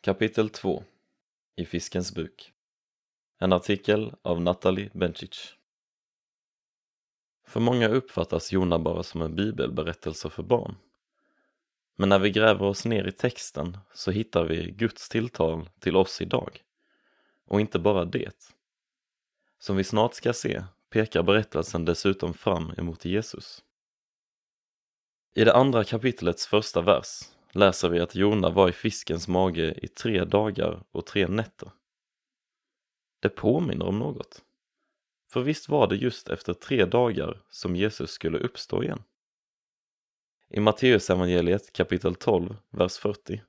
Kapitel 2 I fiskens buk En artikel av Natalie Bencic För många uppfattas Jona bara som en bibelberättelse för barn. Men när vi gräver oss ner i texten så hittar vi Guds tilltal till oss idag. Och inte bara det. Som vi snart ska se pekar berättelsen dessutom fram emot Jesus. I det andra kapitlets första vers läser vi att Jona var i fiskens mage i tre dagar och tre nätter. Det påminner om något. För visst var det just efter tre dagar som Jesus skulle uppstå igen? I Matteusevangeliet kapitel 12, vers 40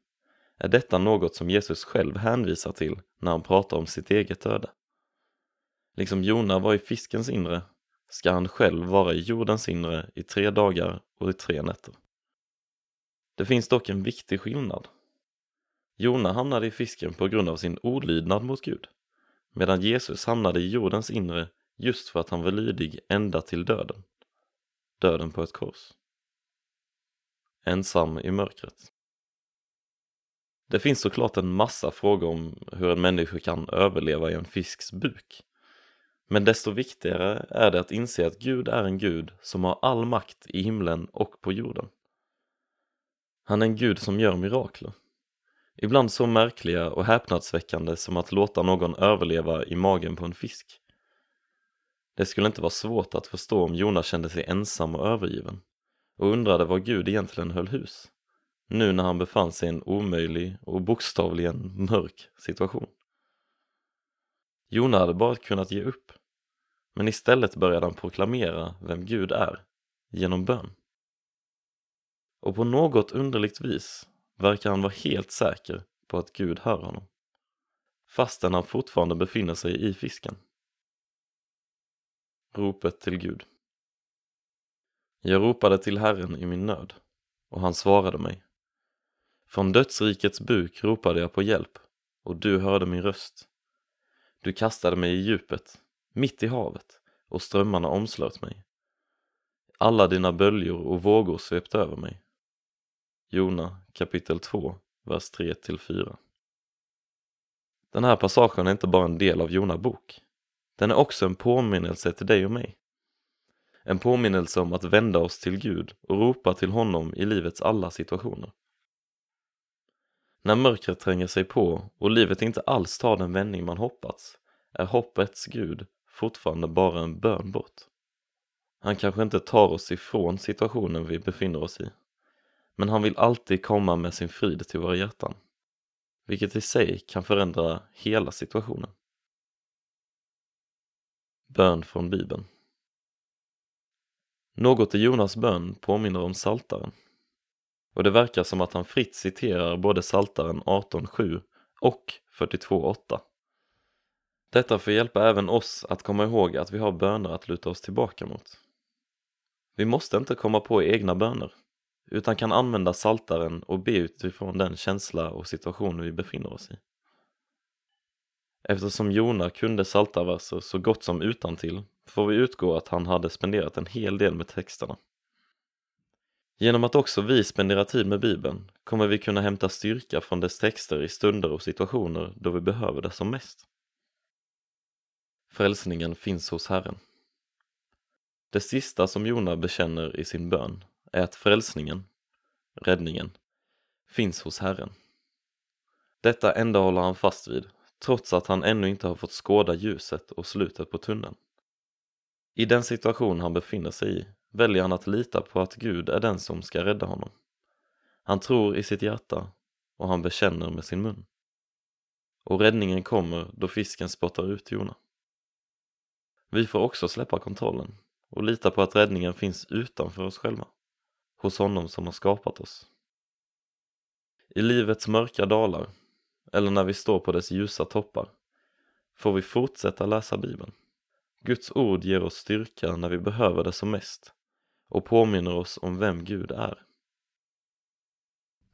är detta något som Jesus själv hänvisar till när han pratar om sitt eget öde. Liksom Jona var i fiskens inre ska han själv vara i jordens inre i tre dagar och i tre nätter. Det finns dock en viktig skillnad. Jona hamnade i fisken på grund av sin olydnad mot Gud, medan Jesus hamnade i jordens inre just för att han var lydig ända till döden. Döden på ett kors. Ensam i mörkret. Det finns såklart en massa frågor om hur en människa kan överleva i en fisks buk. Men desto viktigare är det att inse att Gud är en Gud som har all makt i himlen och på jorden. Han är en gud som gör mirakler. Ibland så märkliga och häpnadsväckande som att låta någon överleva i magen på en fisk. Det skulle inte vara svårt att förstå om Jonas kände sig ensam och övergiven och undrade var Gud egentligen höll hus, nu när han befann sig i en omöjlig och bokstavligen mörk situation. Jona hade bara kunnat ge upp, men istället började han proklamera vem Gud är genom bön. Och på något underligt vis verkar han vara helt säker på att Gud hör honom. Fastän han fortfarande befinner sig i fisken. Ropet till Gud. Jag ropade till Herren i min nöd, och han svarade mig. Från dödsrikets buk ropade jag på hjälp, och du hörde min röst. Du kastade mig i djupet, mitt i havet, och strömmarna omslöt mig. Alla dina böljor och vågor svepte över mig. Jona kapitel 2, vers 3-4. Den här passagen är inte bara en del av Jona bok. Den är också en påminnelse till dig och mig. En påminnelse om att vända oss till Gud och ropa till honom i livets alla situationer. När mörkret tränger sig på och livet inte alls tar den vändning man hoppats är hoppets Gud fortfarande bara en bön bort. Han kanske inte tar oss ifrån situationen vi befinner oss i men han vill alltid komma med sin frid till våra hjärtan, vilket i sig kan förändra hela situationen. Bön från Bibeln Något i Jonas bön påminner om Saltaren. Och det verkar som att han fritt citerar både Saltaren 18.7 och 42.8. Detta får hjälpa även oss att komma ihåg att vi har böner att luta oss tillbaka mot. Vi måste inte komma på egna böner utan kan använda saltaren och be utifrån den känsla och situation vi befinner oss i. Eftersom Jona kunde saltarverser så gott som utan till får vi utgå att han hade spenderat en hel del med texterna. Genom att också vi spenderar tid med Bibeln kommer vi kunna hämta styrka från dess texter i stunder och situationer då vi behöver det som mest. Frälsningen finns hos Herren. Det sista som Jona bekänner i sin bön är att frälsningen, räddningen, finns hos Herren. Detta enda håller han fast vid, trots att han ännu inte har fått skåda ljuset och slutet på tunneln. I den situation han befinner sig i väljer han att lita på att Gud är den som ska rädda honom. Han tror i sitt hjärta och han bekänner med sin mun. Och räddningen kommer då fisken spottar ut Jona. Vi får också släppa kontrollen och lita på att räddningen finns utanför oss själva hos honom som har skapat oss. I livets mörka dalar, eller när vi står på dess ljusa toppar, får vi fortsätta läsa Bibeln. Guds ord ger oss styrka när vi behöver det som mest och påminner oss om vem Gud är.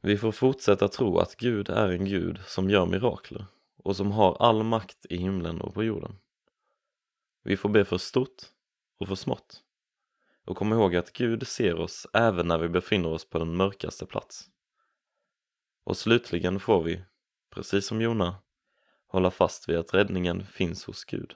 Vi får fortsätta tro att Gud är en Gud som gör mirakler och som har all makt i himlen och på jorden. Vi får be för stort och för smått och kom ihåg att Gud ser oss även när vi befinner oss på den mörkaste plats. Och slutligen får vi, precis som Jona, hålla fast vid att räddningen finns hos Gud.